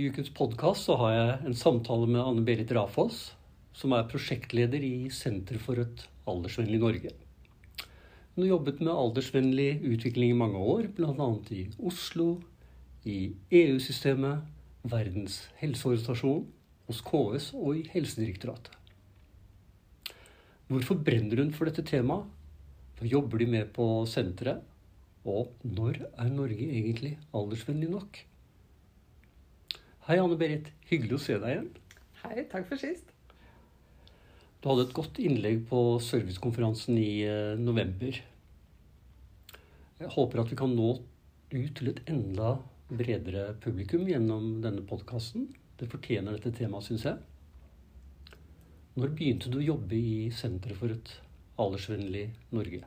I ukens podkast har jeg en samtale med Anne Berit Rafoss, som er prosjektleder i Senter for et aldersvennlig Norge. Hun har jobbet med aldersvennlig utvikling i mange år, bl.a. i Oslo, i EU-systemet, Verdens helseorganisasjon, hos KS og i Helsedirektoratet. Hvorfor brenner hun for dette temaet? Hva jobber de med på senteret? Og når er Norge egentlig aldersvennlig nok? Hei, Anne Berit. Hyggelig å se deg igjen. Hei, takk for sist. Du hadde et godt innlegg på servicekonferansen i eh, november. Jeg håper at vi kan nå ut til et enda bredere publikum gjennom denne podkasten. Det fortjener dette temaet, syns jeg. Når begynte du å jobbe i Senteret for et aldersvennlig Norge?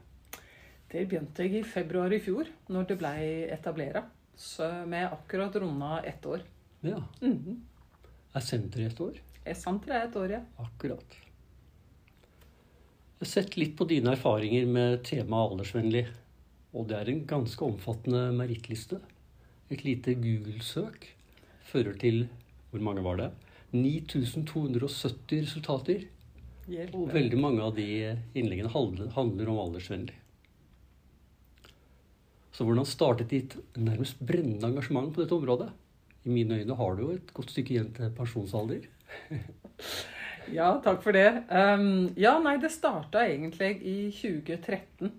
Det begynte jeg i februar i fjor, når det ble etablert. Så vi er akkurat runda ett år. Ja. Mhm. Er senteret et år? Er det er et år, ja. Akkurat. Jeg har sett litt på dine erfaringer med temaet aldersvennlig. Og det er en ganske omfattende merittliste. Et lite Google-søk fører til Hvor mange var det? 9270 resultater. Hjelp. Og veldig mange av de innleggene handler, handler om aldersvennlig. Så hvordan startet ditt nærmest brennende engasjement på dette området? I mine øyne har du jo et godt stykke igjen til pensjonsalder. Ja, takk for det. Um, ja, nei, det starta egentlig i 2013,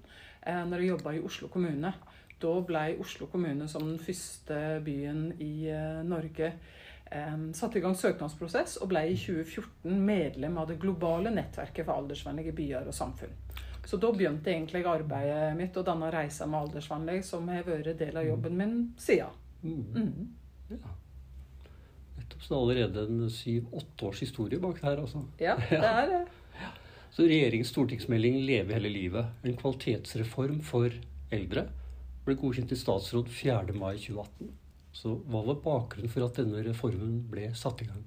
eh, når jeg jobba i Oslo kommune. Da ble Oslo kommune som den første byen i eh, Norge um, satt i gang søknadsprosess, og ble i 2014 medlem av det globale nettverket for aldersvennlige byer og samfunn. Så da begynte egentlig arbeidet mitt og denne reisa med aldersvennlig, som har vært del av jobben min siden. Mm. Ja. Nettopp. Så det er allerede en syv-åtte års historie bak det her, altså. Ja, det er det. Så regjeringens stortingsmelding Leve hele livet, en kvalitetsreform for eldre, ble godkjent i statsråd 4. mai 2018. Så hva var bakgrunnen for at denne reformen ble satt i gang?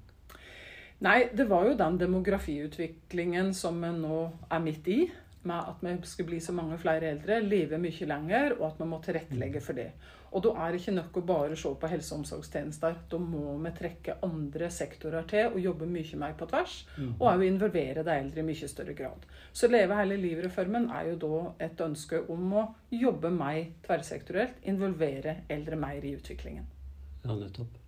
Nei, det var jo den demografiutviklingen som vi nå er midt i. Med at vi skal bli så mange flere eldre, leve mye lenger, og at vi må tilrettelegge for det. Og da er det ikke nok å bare se på helse- og omsorgstjenester. Da må vi trekke andre sektorer til og jobbe mye mer på tvers. Og òg involvere de eldre i mye større grad. Så Leve hele livet-reformen er jo da et ønske om å jobbe mer tverrsektorielt. Involvere eldre mer i utviklingen. Ja, nettopp.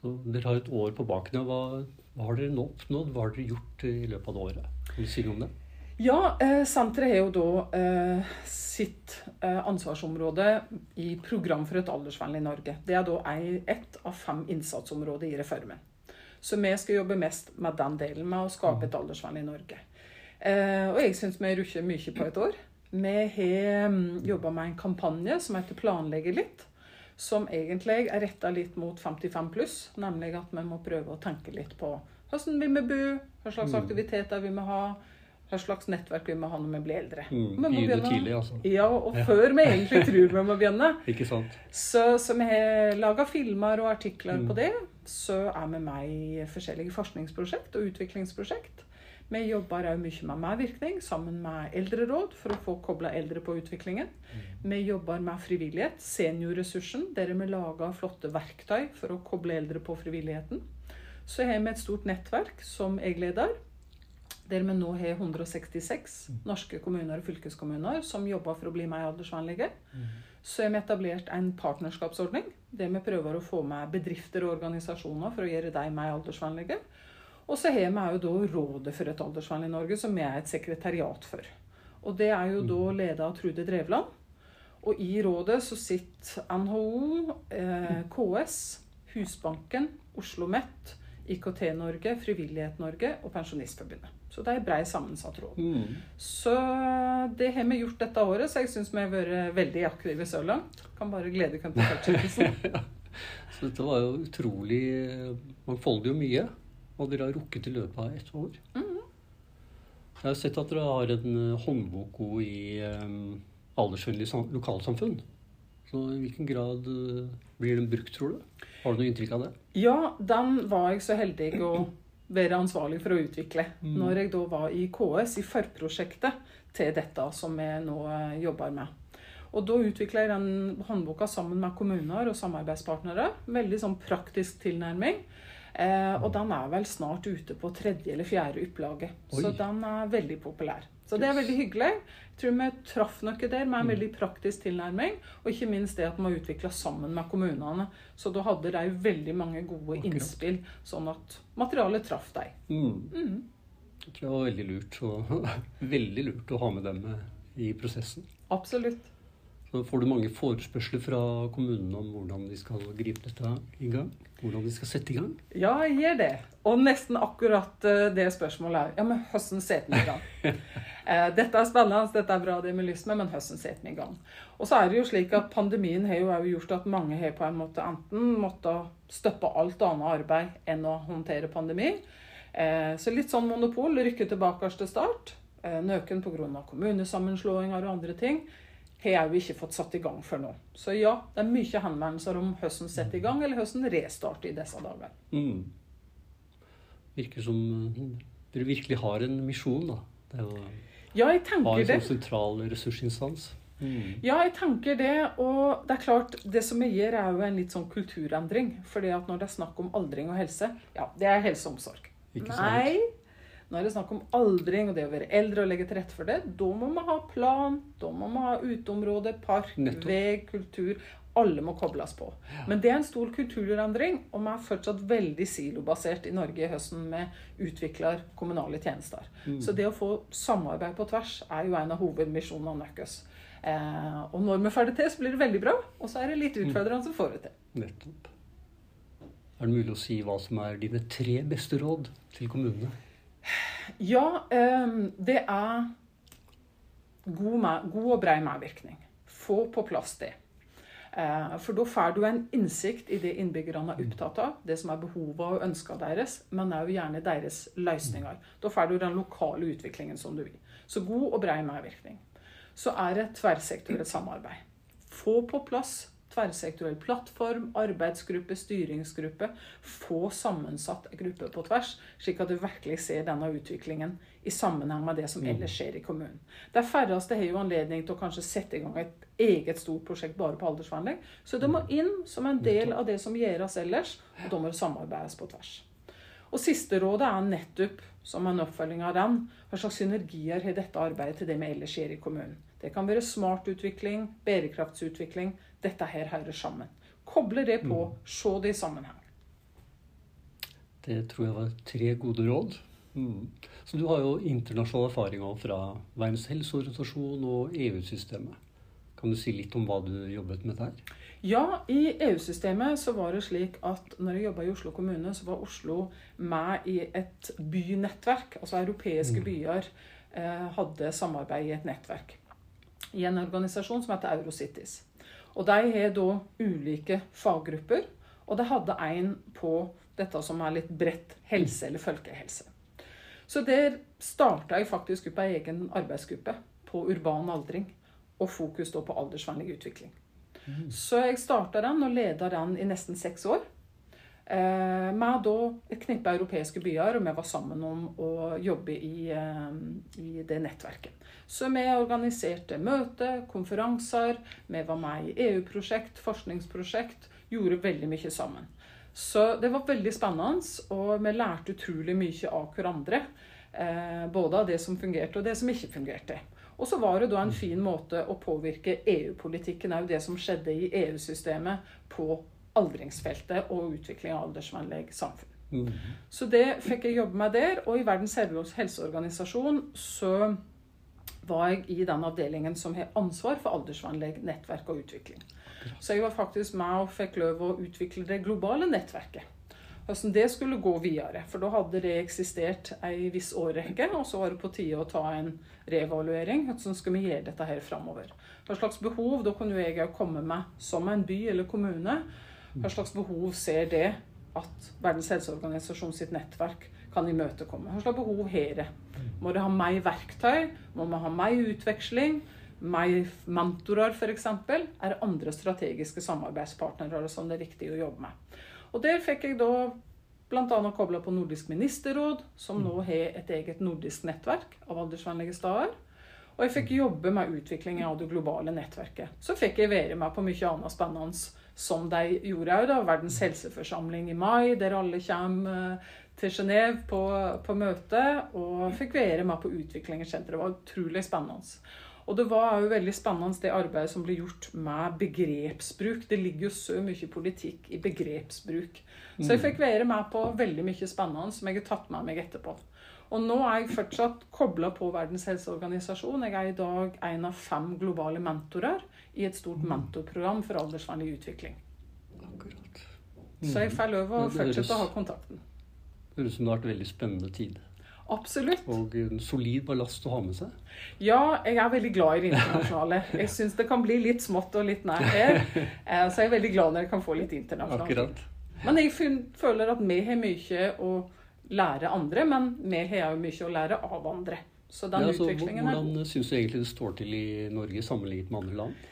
Så dere har et år på baken. Hva, hva har dere nå oppnådd? Hva har dere gjort i løpet av det året? Kan du si noe om det? Ja, eh, senteret har jo da eh, sitt eh, ansvarsområde i Program for et aldersvennlig Norge. Det er da ei- ett av fem innsatsområder i reformen. Så vi skal jobbe mest med den delen, med å skape et aldersvennlig Norge. Eh, og jeg syns vi rukker mye på et år. Vi har mm, jobba med en kampanje som heter Planlegge litt. Som egentlig er retta litt mot 55 pluss, nemlig at vi må prøve å tenke litt på hvordan vil vi bo, hva slags Mm. aktiviteter vil må ha, hva slags nettverk vi må ha når vi blir eldre. Mm, Vi Begynne begynne- tidlig, altså. Ja, og Ja. før vi egentlig tror vi må begynne. Ikke sant? Så, så vi har laga filmer og artikler Mm. på det. Så er vi med i forskjellige forskningsprosjekt og utviklingsprosjekt. Vi jobber òg mye med medvirkning sammen med Eldreråd for å få kobla eldre på utviklingen. Vi jobber med frivillighet, Seniorressursen, der vi lager flotte verktøy for å koble eldre på frivilligheten. Så har vi et stort nettverk som jeg leder, der vi nå har 166 norske kommuner og fylkeskommuner som jobber for å bli mer aldersvennlige. Så har vi etablert en partnerskapsordning der vi prøver å få med bedrifter og organisasjoner for å gjøre dem meg aldersvennlige. Og så har vi jo da Rådet for et aldersvennlig Norge, som vi er et sekretariat for. Og det er jo da ledet av Trude Drevland. Og i rådet så sitter NHO, eh, KS, Husbanken, Oslo OsloMet, IKT Norge, Frivillighet Norge og Pensjonistforbundet. Så det er en brei sammensatt råd. Mm. Så det har vi gjort dette året, så jeg syns vi har vært veldig aktive så langt. Kan bare glede oss til fortsettelsen. Så dette var jo utrolig eh, mangfoldig og mye. Og dere har rukket i løpet av ett år. Jeg har sett at dere har en eh, håndbok i um, aldersvennlige lokalsamfunn. Så i hvilken grad eh, blir den brukt, tror du? Har du noe inntrykk av det? Ja, den var jeg så heldig å være ansvarlig for å utvikle. Mm. Når jeg da var i KS, i forprosjektet til dette som vi nå eh, jobber med. Og da utvikla jeg den håndboka sammen med kommuner og samarbeidspartnere. Veldig sånn praktisk tilnærming. Eh, og den er vel snart ute på tredje eller fjerde opplaget. Så den er veldig populær. Så det er veldig hyggelig. Jeg tror vi traff noe der med en Mm. veldig praktisk tilnærming. Og ikke minst det at vi har utvikla sammen med kommunene. Så da hadde de veldig mange gode Akkurat. innspill, sånn at materialet traff dem. Mm. Mm. Jeg tror det var veldig lurt, og veldig lurt å ha med dem i prosessen. Absolutt. Så får du mange forespørsler fra kommunene om hvordan de skal gripe dette i gang? Hvordan de skal sette i gang? Ja, jeg gjør det. Og nesten akkurat eh, det spørsmålet er Ja, men hvordan setter vi i gang? Eh, Dette er spennende, dette er bra, det med lysme, men hvordan setter vi i gang? Og så er det jo slik at pandemien har jo gjort at mange har på en måte enten måttet stoppe alt annet arbeid enn å håndtere pandemi. Eh, Så litt sånn monopol, rykke tilbake til start. Nøken pga. kommunesammenslåinger og andre ting har jeg jo ikke fått satt i gang før nå. Så ja, det er mye henvendelser om hvordan sette i gang, eller hvordan restarte i disse dager. Mm. Virker som eh, dere virkelig har en misjon, da. Det å Ja, jeg ha en sånn sentral ressursinstans. Mm. Ja, jeg tenker det. Og det er klart, det som vi gjør, er jo en litt sånn kulturendring. fordi at når det er snakk om aldring og helse, ja, det er helse og omsorg. Ikke sant? Nei. Når det er snakk om aldring og det å være eldre og legge til rette for det, da må vi ha plan, da må vi ha uteområde, park, Nettopp. vei, kultur. Alle må kobles på. Men det er en stor kulturendring, og vi er fortsatt veldig silobasert i Norge i høsten med utvikler kommunale tjenester. Mm. Så det å få samarbeid på tvers er jo en av hovedmisjonene Nøkkes. Eh, og når vi får det til, så blir det veldig bra. Og så er det litt utfordrende som får det til. Nettopp. Er det mulig å si hva som er dine tre beste råd til kommunene? Ja, eh, det er god, og brei medvirkning. Få på plass det. Eh, For da får du en innsikt i det innbyggerne er opptatt av, det som er behovet og ønskene deres, men òg gjerne deres løsninger. Da får du den lokale utviklingen som du vil. Så god og brei medvirkning. Så er det tverrsektorielt samarbeid. Få på plass tverrsektoriell plattform, arbeidsgruppe, styringsgruppe. Få sammensatt gruppe på tvers, slik at du virkelig ser denne utviklingen i sammenheng med det som ellers skjer i kommunen. De færreste har jo anledning til å kanskje sette i gang et eget stort prosjekt bare på aldersvennlig, så det må inn som en del av det som gjøres ellers, og da må det samarbeides på tvers. Og siste rådet er nettopp, som en oppfølging av den, hva slags synergier har dette arbeidet til det vi ellers gjør i kommunen. Det kan være smart utvikling, bærekraftsutvikling. Dette her hører sammen. Koble det på, se det i sammenheng. Det tror jeg var tre gode råd. Mm. Så du har jo internasjonal erfaring fra Verdens helseorganisasjon og EU-systemet. Kan du si litt om hva du jobbet med der? Ja, i EU-systemet så var det slik at når jeg jobba i Oslo kommune, så var Oslo med i et bynettverk. Altså europeiske byer eh, hadde samarbeid i et nettverk. I en organisasjon som heter Eurocities. Og de har da ulike faggrupper. Og de hadde en på dette som er litt bredt helse eller folkehelse. Så der starta jeg faktisk opp ei egen arbeidsgruppe på urban aldring. Og fokus da på aldersvennlig utvikling. Så jeg starta den og leda den i nesten seks år. Eh, med da et knippe europeiske byer, og vi var sammen om å jobbe i, eh, i det nettverket. Så vi organiserte møter, konferanser, vi var med i EU-prosjekt, forskningsprosjekt, gjorde veldig mye sammen. Så det var veldig spennende, og vi lærte utrolig mye av hverandre. Eh, både av det som fungerte og det som ikke fungerte. Og så var det da en fin måte å påvirke EU-politikken, òg det som skjedde i EU-systemet på aldringsfeltet og utvikling av aldersvennlig samfunn. Mm. Så det fikk jeg jobbe med der. Og i Verdens helseorganisasjon så var jeg i den avdelingen som har ansvar for aldersvennlig nettverk og utvikling. Så jeg var faktisk med og fikk lov å utvikle det globale nettverket. Hvordan det skulle gå videre. For da hadde det eksistert ei viss årrekke, og så var det på tide å ta en reevaluering. Hvordan skal vi gjøre dette her framover? Hva slags behov da kunne jeg òg komme med som en by eller kommune? Hva slags behov ser det at Verdens helseorganisasjon sitt nettverk kan imøtekomme? Hva slags behov har det? Må det ha mer verktøy? Må man ha mer utveksling? Mer mentorer, f.eks.? Er det andre strategiske samarbeidspartnere som det er viktig å jobbe med? Og der fikk jeg da bl.a. kobla på Nordisk ministerråd, som nå har et eget nordisk nettverk av aldersvennlige steder. Og jeg fikk jobbe med utviklingen av det globale nettverket. Så fikk jeg være med på mye annet spennende som de gjorde òg. Verdens helseforsamling i mai, der alle kommer eh, til Genéve på, på møte. Og fikk være med på utviklingssenteret. Det var utrolig spennende. Og det var jo veldig spennende det arbeidet som ble gjort med begrepsbruk. Det ligger jo så mye politikk i begrepsbruk. Så jeg fikk være med på veldig mye spennende som jeg har tatt med meg etterpå. Og nå er jeg fortsatt kobla på Verdens helseorganisasjon. Jeg er i dag en av fem globale mentorer i et stort mentorprogram for aldersvennlig utvikling. Akkurat. Så jeg får lov å høres- fortsette å ha kontakten. Det høres ut som det har vært veldig spennende tid. Absolutt. Og en solid ballast å ha med seg. Ja, jeg er veldig glad i det internasjonale. Jeg syns det kan bli litt smått og litt nært her. Eh, Så jeg er veldig glad når jeg kan få litt internasjonalt. Akkurat. Men jeg føler at vi har mye å lære andre, men vi har jo mye å lære av andre. Så den Ja, så utviklingen her hvordan syns du egentlig det står til i Norge sammenlignet med andre land?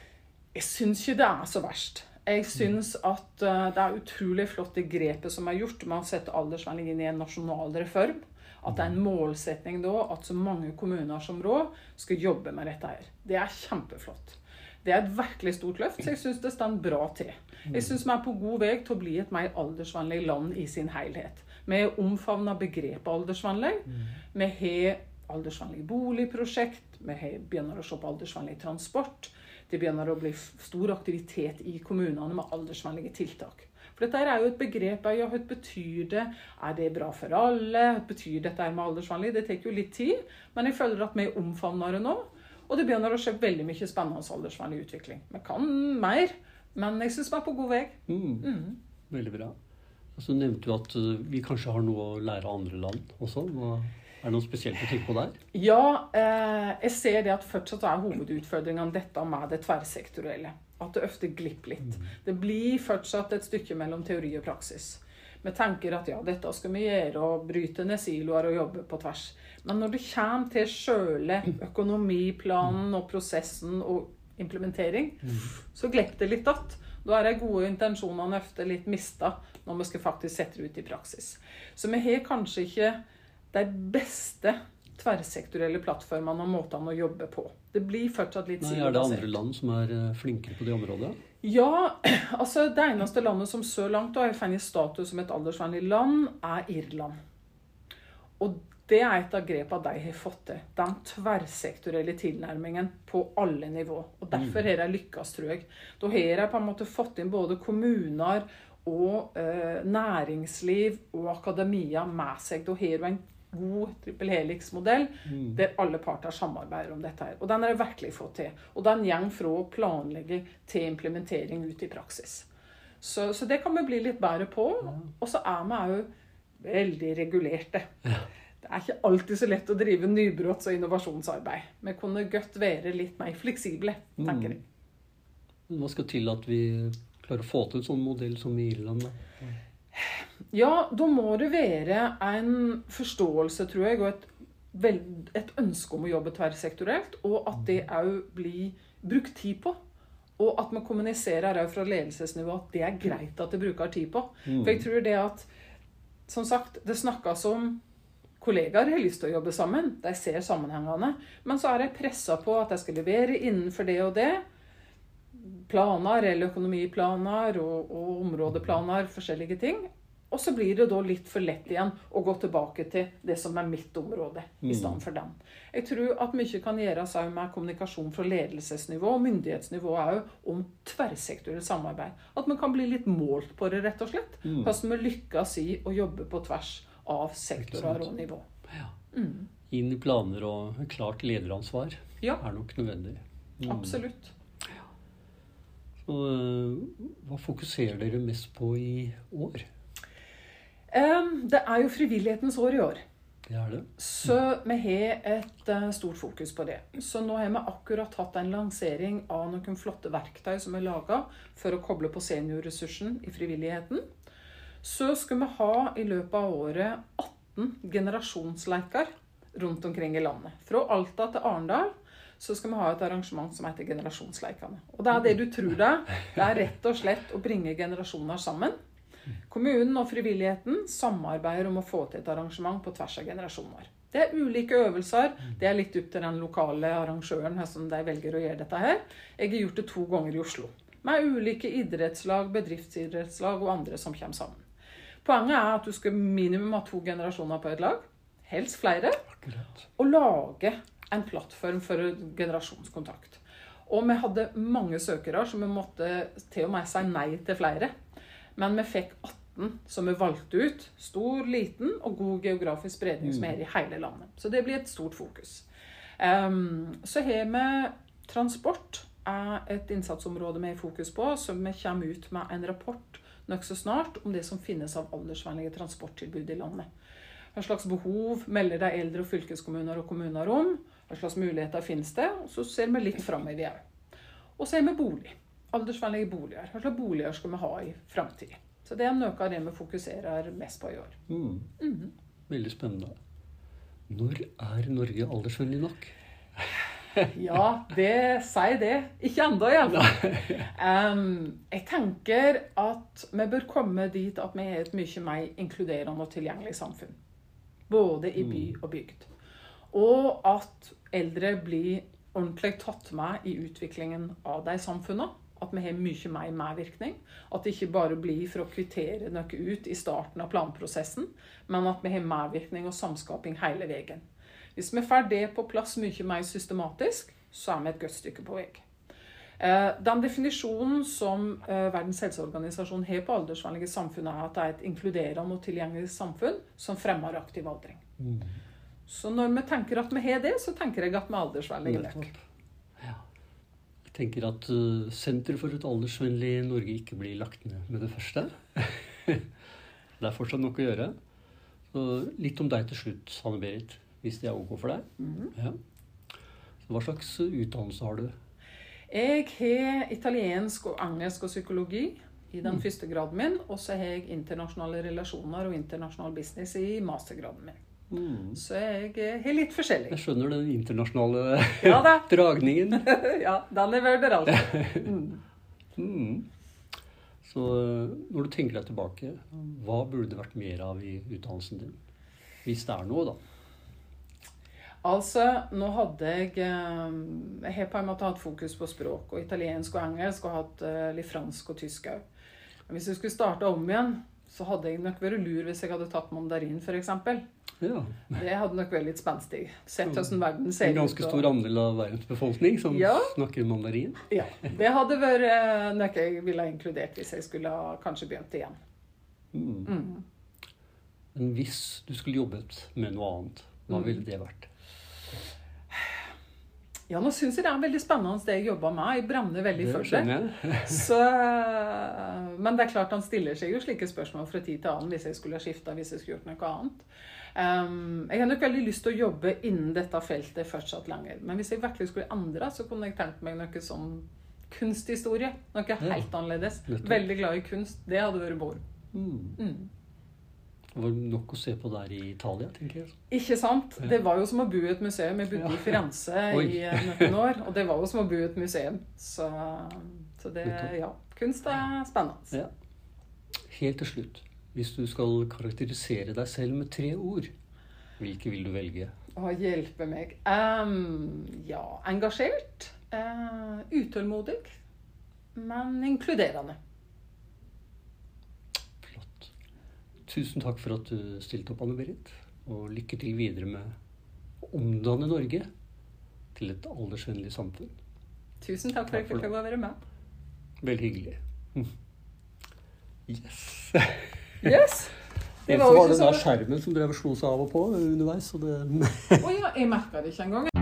Jeg syns ikke det er så verst. Jeg syns at eh, det er utrolig flott det grepet som er gjort med å sette aldersvennlig inn i en nasjonal reform. At det er en målsetning da at så mange kommuner som råd skal jobbe med dette her. Det er kjempeflott. Det er et virkelig stort løft, så jeg syns det står bra til. Jeg syns vi er på god vei til å bli et mer aldersvennlig land i sin helhet. Vi har omfavna begrepet aldersvennlig. Vi har aldersvennlig boligprosjekt. Vi begynner å se på aldersvennlig transport. Det begynner å bli stor aktivitet i kommunene med aldersvennlige tiltak. For dette er jo et begrep ja, hva betyr det? Er det bra for alle? Hva betyr dette med aldersvennlig? Det tar jo litt tid, men jeg føler at vi omfavner det nå. Og det begynner å skje veldig mye spennende aldersvennlig utvikling. Vi kan mer, men jeg syns vi er på god vei. Mm. Veldig bra. Og så nevnte du at uh, vi kanskje har noe å lære av andre land også. Hva, er det noe spesielt å tenke på der? Ja, eh, jeg ser det at fortsatt er hovedutfordringene dette med det tverrsektorielle. At det ofte glipper litt. Det blir fortsatt et stykke mellom teori og praksis. Vi tenker at ja, dette skal vi gjøre, og bryte ned siloer og jobbe på tvers. Men når det kommer til sjøle økonomiplanen og prosessen og implementering, så glipper det litt att. Da er de gode intensjonene ofte litt mista når vi skal faktisk sette det ut i praksis. Så vi har kanskje ikke de beste tverrsektorielle plattformene og måtene å jobbe på. Det blir fortsatt litt Nei, er det andre land som er uh, flinkere på det området? Ja, altså det eneste landet som så langt har funnet status som et aldersvennlig land, er Irland. Og det er et av grepene de har fått til. Den tverrsektorielle tilnærmingen på alle nivå. Og derfor har de lykkes, tror jeg. Da har de på en måte fått inn både kommuner og eh, næringsliv og akademia med seg. Da har du en god trippel helix-modell der alle parter samarbeider om dette. her. Og den har de virkelig fått til. Og den går fra planlegging til implementering ut i praksis. Så, så det kan vi bli litt bedre på. Og så er vi òg veldig regulerte. Det er ikke alltid så lett å drive nybrotts- og innovasjonsarbeid. Vi kunne godt være litt mer fleksible, tenker jeg. Hva skal til at vi klarer å få til en sånn modell som i Irland? Da? Ja, da må det være en forståelse, tror jeg, og et, vel, et ønske om å jobbe tverrsektorielt, og at det òg blir brukt tid på. Og at vi kommuniserer òg fra ledelsesnivå at det er greit at det bruker tid på. For jeg tror det at Som sagt, det snakkes om kollegaer har lyst til å jobbe sammen. De ser sammenhengene. Men så er de pressa på at de skal levere innenfor det og det. Planer eller økonomiplaner og, og områdeplaner, forskjellige ting. Og så blir det da litt for lett igjen å gå tilbake til det som er mitt område, i stedet for den. Jeg tror at mye kan gjøres òg med kommunikasjon fra ledelsesnivå og myndighetsnivå òg om tverrsektorielt samarbeid. At man kan bli litt målt på det, rett og slett. Hvordan vi lykkes i å jobbe på tvers av sektorer og nivå. Ja. Inn i planer og klart lederansvar Ja, er nok nødvendig. Mm. absolutt. Så, uh, hva fokuserer dere mest på i år? Um, Det er jo frivillighetens år i år. Det er det. Så vi har et uh, stort fokus på det. Så nå har vi akkurat hatt en lansering av noen flotte verktøy som er laga for å koble på seniorressursen i frivilligheten. Så skal vi ha i løpet av året 18 generasjonsleker rundt omkring i landet. Fra Alta til Arendal så skal vi ha et arrangement som heter Generasjonsleikene. Og det er det du tror er. Det er rett og slett å bringe generasjoner sammen. Kommunen og frivilligheten samarbeider om å få til et arrangement på tvers av generasjoner. Det er ulike øvelser. Det er litt opp til den lokale arrangøren hvordan de velger å gjøre dette her. Jeg har gjort det to ganger i Oslo. Med ulike idrettslag, bedriftsidrettslag og andre som kommer sammen. Poenget er at du skal minimum ha to generasjoner på et lag. Helst flere. Akkurat. Og lage en plattform for generasjonskontakt. Og vi hadde mange søkere, så vi måtte til og med si nei til flere. Men vi fikk 18 som vi valgte ut. Stor, liten og god geografisk spredning som er i hele landet. Så det blir et stort fokus. Um, så har vi transport er et innsatsområde vi har fokus på, så vi kommer ut med en rapport nokså snart om det som finnes av aldersvennlige transporttilbud i landet. Hva slags behov melder de eldre og fylkeskommuner og kommuner om? Hva slags muligheter finnes det? Og så ser vi litt framover òg. Og så er vi bolig. Aldersvennlige boliger. Hva slags boliger skal vi ha i framtida? Så det er noe av det vi fokuserer mest på i år. Mm. Mhm. Veldig spennende. Når er Norge aldersvennlig nok? Ja, det sier det. Ikke ennå, iallfall. Um, jeg tenker at vi bør komme dit at vi er et mye mer inkluderende og tilgjengelig samfunn. Både i by og bygd. Og at eldre blir ordentlig tatt med i utviklingen av de samfunnene. At vi har mye mer medvirkning. At det ikke bare blir for å kvittere noe ut i starten av planprosessen, men at vi har medvirkning og samskaping hele veien. Hvis vi får det på plass mye mer systematisk, så er vi et godt stykke på vei. Eh, Den definisjonen som eh, Verdens helseorganisasjon har på aldersvennlige samfunn, er at det er et inkluderende og tilgjengelig samfunn som fremmer aktiv aldring. Mm. Så når vi tenker at vi har det, så tenker jeg at vi er aldersvennlige nok. Ja. Jeg tenker at uh, Senter for et aldersvennlig Norge ikke blir lagt ned med det første. det er fortsatt nok å gjøre. Så litt om deg til slutt, Hanne Berit, hvis det er ok for deg. Mhm. Ja. Så hva slags utdannelse har du? Jeg har italiensk og engelsk og psykologi i den Mm. første graden min. Og så har jeg internasjonale relasjoner og internasjonal business i mastergraden min. Mm. Så jeg eh, har litt forskjellig. Jeg skjønner den internasjonale Ja dragningen. ja, den er verdt alltid. Mm. Mm. Så uh, når du tenker deg tilbake, hva burde det vært mer av i utdannelsen din? Hvis det er noe, da. Altså, nå hadde jeg helt Jeg har på en måte hatt fokus på språk, og italiensk og engelsk, og hatt eh, litt fransk og tysk òg. Hvis jeg skulle starte om igjen, så hadde jeg nok vært lur hvis jeg hadde tatt mandarin, f.eks. Ja. Det hadde nok vært litt spenstig. Sett hvordan verden ser En ut. ganske og- stor andel av verdens befolkning som Ja. snakker mandarin. Ja, Det hadde vært eh, noe jeg ville ha inkludert hvis jeg skulle ha kanskje begynt igjen. Mm. Mm. Men hvis du skulle jobbet med noe annet, hva Mm. ville det vært? Ja, nå syns jeg det er veldig spennende det jeg jobber med. Jeg brenner veldig for det. Så, men det er klart han stiller seg jo slike spørsmål fra tid til annen hvis jeg skulle ha skifta, hvis jeg skulle gjort noe annet. Um, jeg har nok veldig lyst til å jobbe innen dette feltet fortsatt lenger. Men hvis jeg virkelig skulle endre, så kunne jeg tenkt meg noe sånn kunsthistorie. Noe helt annerledes. Veldig glad i kunst. Det hadde vært Bård. Mm. Det var nok å se på der i Italia, tenker jeg. Ikke sant? Ja. Det var jo som å bo i et museum. Jeg bodde Ja. i Firenze i noen år, og det var jo som å bo i et museum. Så, så det Ja. Kunst er spennende. Ja. Helt til slutt, hvis du skal karakterisere deg selv med tre ord, hvilke vil du velge? Å hjelpe meg. Um, ja, engasjert. Uh, utålmodig. Men inkluderende. Flott. Tusen takk for at du stilte opp, Anne-Berit. Og lykke til videre med å omdanne Norge til et aldersvennlig samfunn. Tusen takk for at jeg fikk lov å være med. Veldig hyggelig. Yes. Yes! Det var jo var det den der skjermen som drev og slo seg av og på underveis. Å det Å ja, jeg merka det ikke engang.